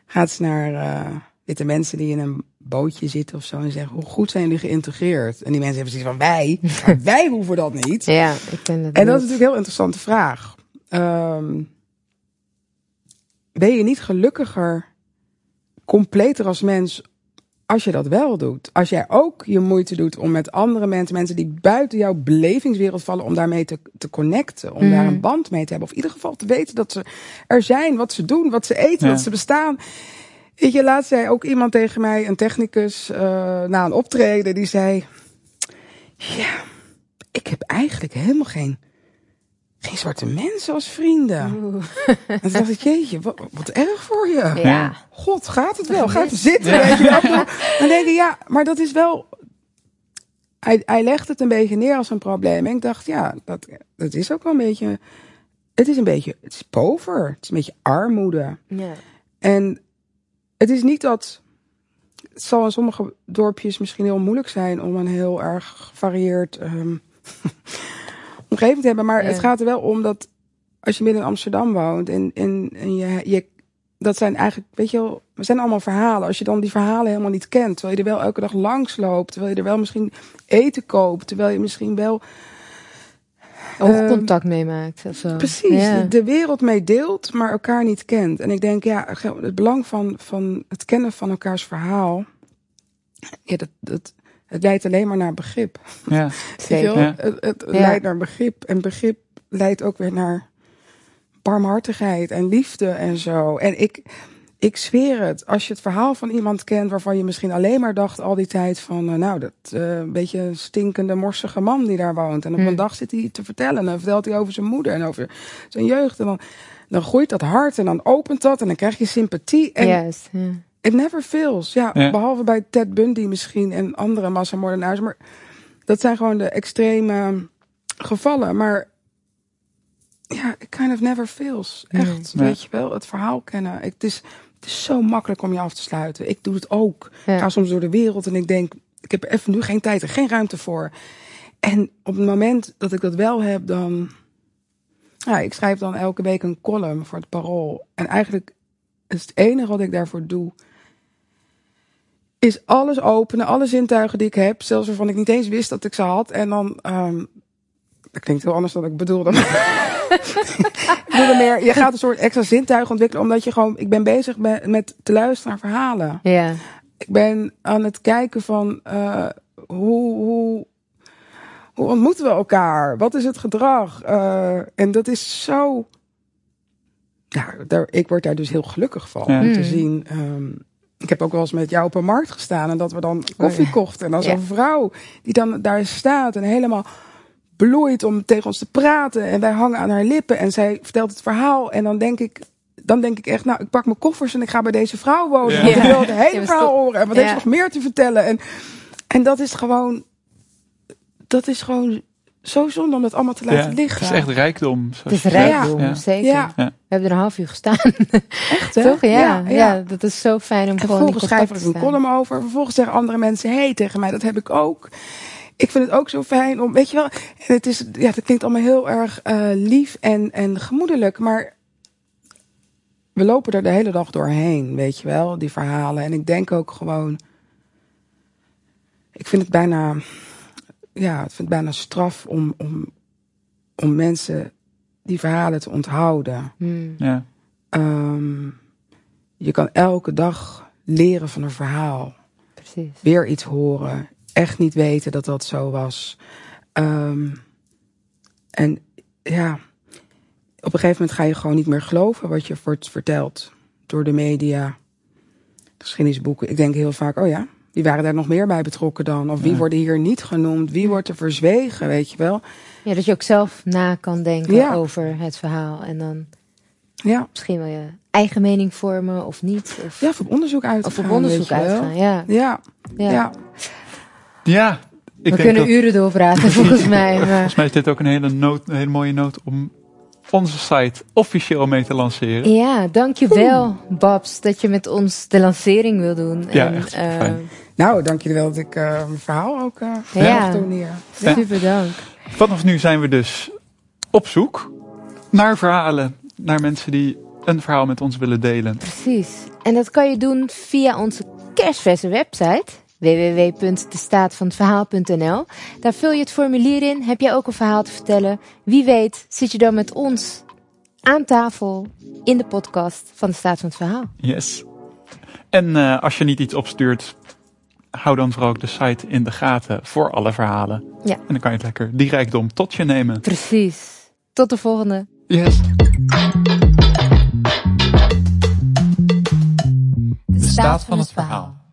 gaat ze naar eh, witte mensen die in een bootje zitten of zo en zeggen hoe goed zijn jullie geïntegreerd? En die mensen hebben zoiets van wij? Wij hoeven dat niet. Ja, ik vind het en dat is natuurlijk een heel interessante vraag. Ehm, ben je niet gelukkiger, completer als mens, als je dat wel doet? Als jij ook je moeite doet om met andere mensen, mensen die buiten jouw belevingswereld vallen, om daarmee te, te connecten, om daar een band mee te hebben. Of in ieder geval te weten dat ze er zijn, wat ze doen, wat ze eten, Ja. dat ze bestaan. Weet je, laatst zei ook iemand tegen mij, een technicus, eh, na een optreden, die zei: Ja, ik heb eigenlijk helemaal geen, geen zwarte mensen als vrienden. Oeh. En toen dacht ik, jeetje, wat, wat erg voor je. Ja. God, gaat het wel? Gaat het zitten? Ja. Weet je wel? Dan denk ik, ja, maar dat is wel... Hij, hij legt het een beetje neer als een probleem. En ik dacht, ja, dat, dat is ook wel een beetje... Het is een beetje, het is pover. Het is een beetje armoede. Ja. En het is niet dat. Het zal in sommige dorpjes misschien heel moeilijk zijn om een heel erg gevarieerd ehm, omgeving te hebben. Maar Ja. het gaat er wel om dat als je midden in Amsterdam woont en, en, en je, je. Dat zijn eigenlijk, weet je wel, we zijn allemaal verhalen. Als je dan die verhalen helemaal niet kent, terwijl je er wel elke dag langs loopt, terwijl je er wel misschien eten koopt, terwijl je misschien wel Oogcontact meemaakt of zo. Precies, Ja. de wereld mee deelt, maar elkaar niet kent. En ik denk, ja, het belang van, van het kennen van elkaars verhaal, ja, dat, dat, het leidt alleen maar naar begrip. Ja. Ja. Het, het Ja. leidt naar begrip. En begrip leidt ook weer naar barmhartigheid en liefde en zo. En ik, ik zweer het, als je het verhaal van iemand kent waarvan je misschien alleen maar dacht al die tijd van, eh, nou, dat eh, een beetje stinkende, morsige man die daar woont. En op Hmm. een dag zit hij te vertellen en dan vertelt hij over zijn moeder en over zijn jeugd. En dan, dan groeit dat hart en dan opent dat en dan krijg je sympathie. En. Ja. It never fails. Ja, Ja. behalve bij Ted Bundy misschien en andere massamoordenaars. Maar dat zijn gewoon de extreme gevallen. Maar ja, it kind of never fails. Echt, Ja. weet je wel. Het verhaal kennen. Ik- Het is, het is zo makkelijk om je af te sluiten. Ik doe het ook. Ja. Ik ga soms door de wereld en ik denk... Ik heb er even nu geen tijd en geen ruimte voor. En op het moment dat ik dat wel heb, dan... Ja, ik schrijf dan elke week een column voor het Parool. En eigenlijk is het enige wat ik daarvoor doe... is alles openen, alle zintuigen die ik heb. Zelfs waarvan ik niet eens wist dat ik ze had. En dan... ehm, dat klinkt heel anders dan ik bedoelde. ik bedoelde meer, je gaat een soort extra zintuigen ontwikkelen. Omdat je gewoon... Ik ben bezig met, met te luisteren naar verhalen. Ja. Ik ben aan het kijken van eh, hoe, hoe, hoe ontmoeten we elkaar? Wat is het gedrag? Eh, en dat is zo. Ja, daar, ik word daar dus heel gelukkig van Ja. om te Mm. zien. ehm, ik heb ook wel eens met jou op een markt gestaan en dat we dan koffie ja. kochten. En dan zo'n vrouw die dan daar staat en helemaal bloeit om tegen ons te praten. En wij hangen aan haar lippen en zij vertelt het verhaal. En dan denk ik, dan denk ik echt, nou, ik pak mijn koffers en ik ga bij deze vrouw wonen. Ja. Want ik wil het hele Ja, verhaal horen. En wat Ja. heeft ze nog meer te vertellen? En, en dat is gewoon, dat is gewoon zo zonde om dat allemaal te Ja, laten Het liggen. is echt rijkdom. Het is rijkdom, Ja. zeker. Ja. We hebben er een half uur gestaan. Echt, hè? Toch? Ja, ja, ja. dat is zo fijn om En gewoon vervolgens schrijf ik een column over. Vervolgens zeggen andere mensen, hey, tegen mij, dat heb ik ook. Ik vind het ook zo fijn om, weet je wel, en het is, ja, het klinkt allemaal heel erg eh, lief en, en gemoedelijk, maar we lopen er de hele dag doorheen, weet je wel, die verhalen. En ik denk ook gewoon, ik vind het bijna, ja, het bijna straf om, om, om mensen die verhalen te onthouden. Hmm. Ja. Ehm, je kan elke dag leren van een verhaal. Precies. Weer iets horen. Echt niet weten dat dat zo was. Ehm, en ja, op een gegeven moment ga je gewoon niet meer geloven wat je wordt verteld door de media, geschiedenisboeken. Ik denk heel vaak, oh ja, wie waren daar nog meer bij betrokken dan? Of wie Ja. worden hier niet genoemd? Wie wordt er verzwegen, weet je wel? Ja, dat je ook zelf na kan denken Ja. over het verhaal. En dan Ja, misschien wel je eigen mening vormen of niet. Of, ja of op onderzoek uit of op onderzoek uitgaan. Ja, Ja, ja. ja. Ja, ik We kunnen dat, uren doorpraten volgens mij. Maar volgens mij is dit ook een hele, noot, een hele mooie noot om onze site officieel mee te lanceren. ja, dankjewel Babs dat je met ons de lancering wil doen. Ja, en, echt eh, fijn. Nou, dank jullie wel dat ik eh, mijn verhaal ook eh Ja. mag doen hier. Ja. super dank. Vanaf nu zijn we dus op zoek naar verhalen, naar mensen die een verhaal met ons willen delen. Precies. En dat kan je doen via onze kerstverse website www.destaatvanhetverhaal.nl. Daar vul je het formulier in. Heb jij ook een verhaal te vertellen? Wie weet zit je dan met ons aan tafel in de podcast van de Staat van het Verhaal. Yes. En eh, als je niet iets opstuurt, hou dan vooral ook de site in de gaten voor alle verhalen. Ja. En dan kan je het lekker die rijkdom tot je nemen. Precies. Tot de volgende. Yes. De staat van het verhaal.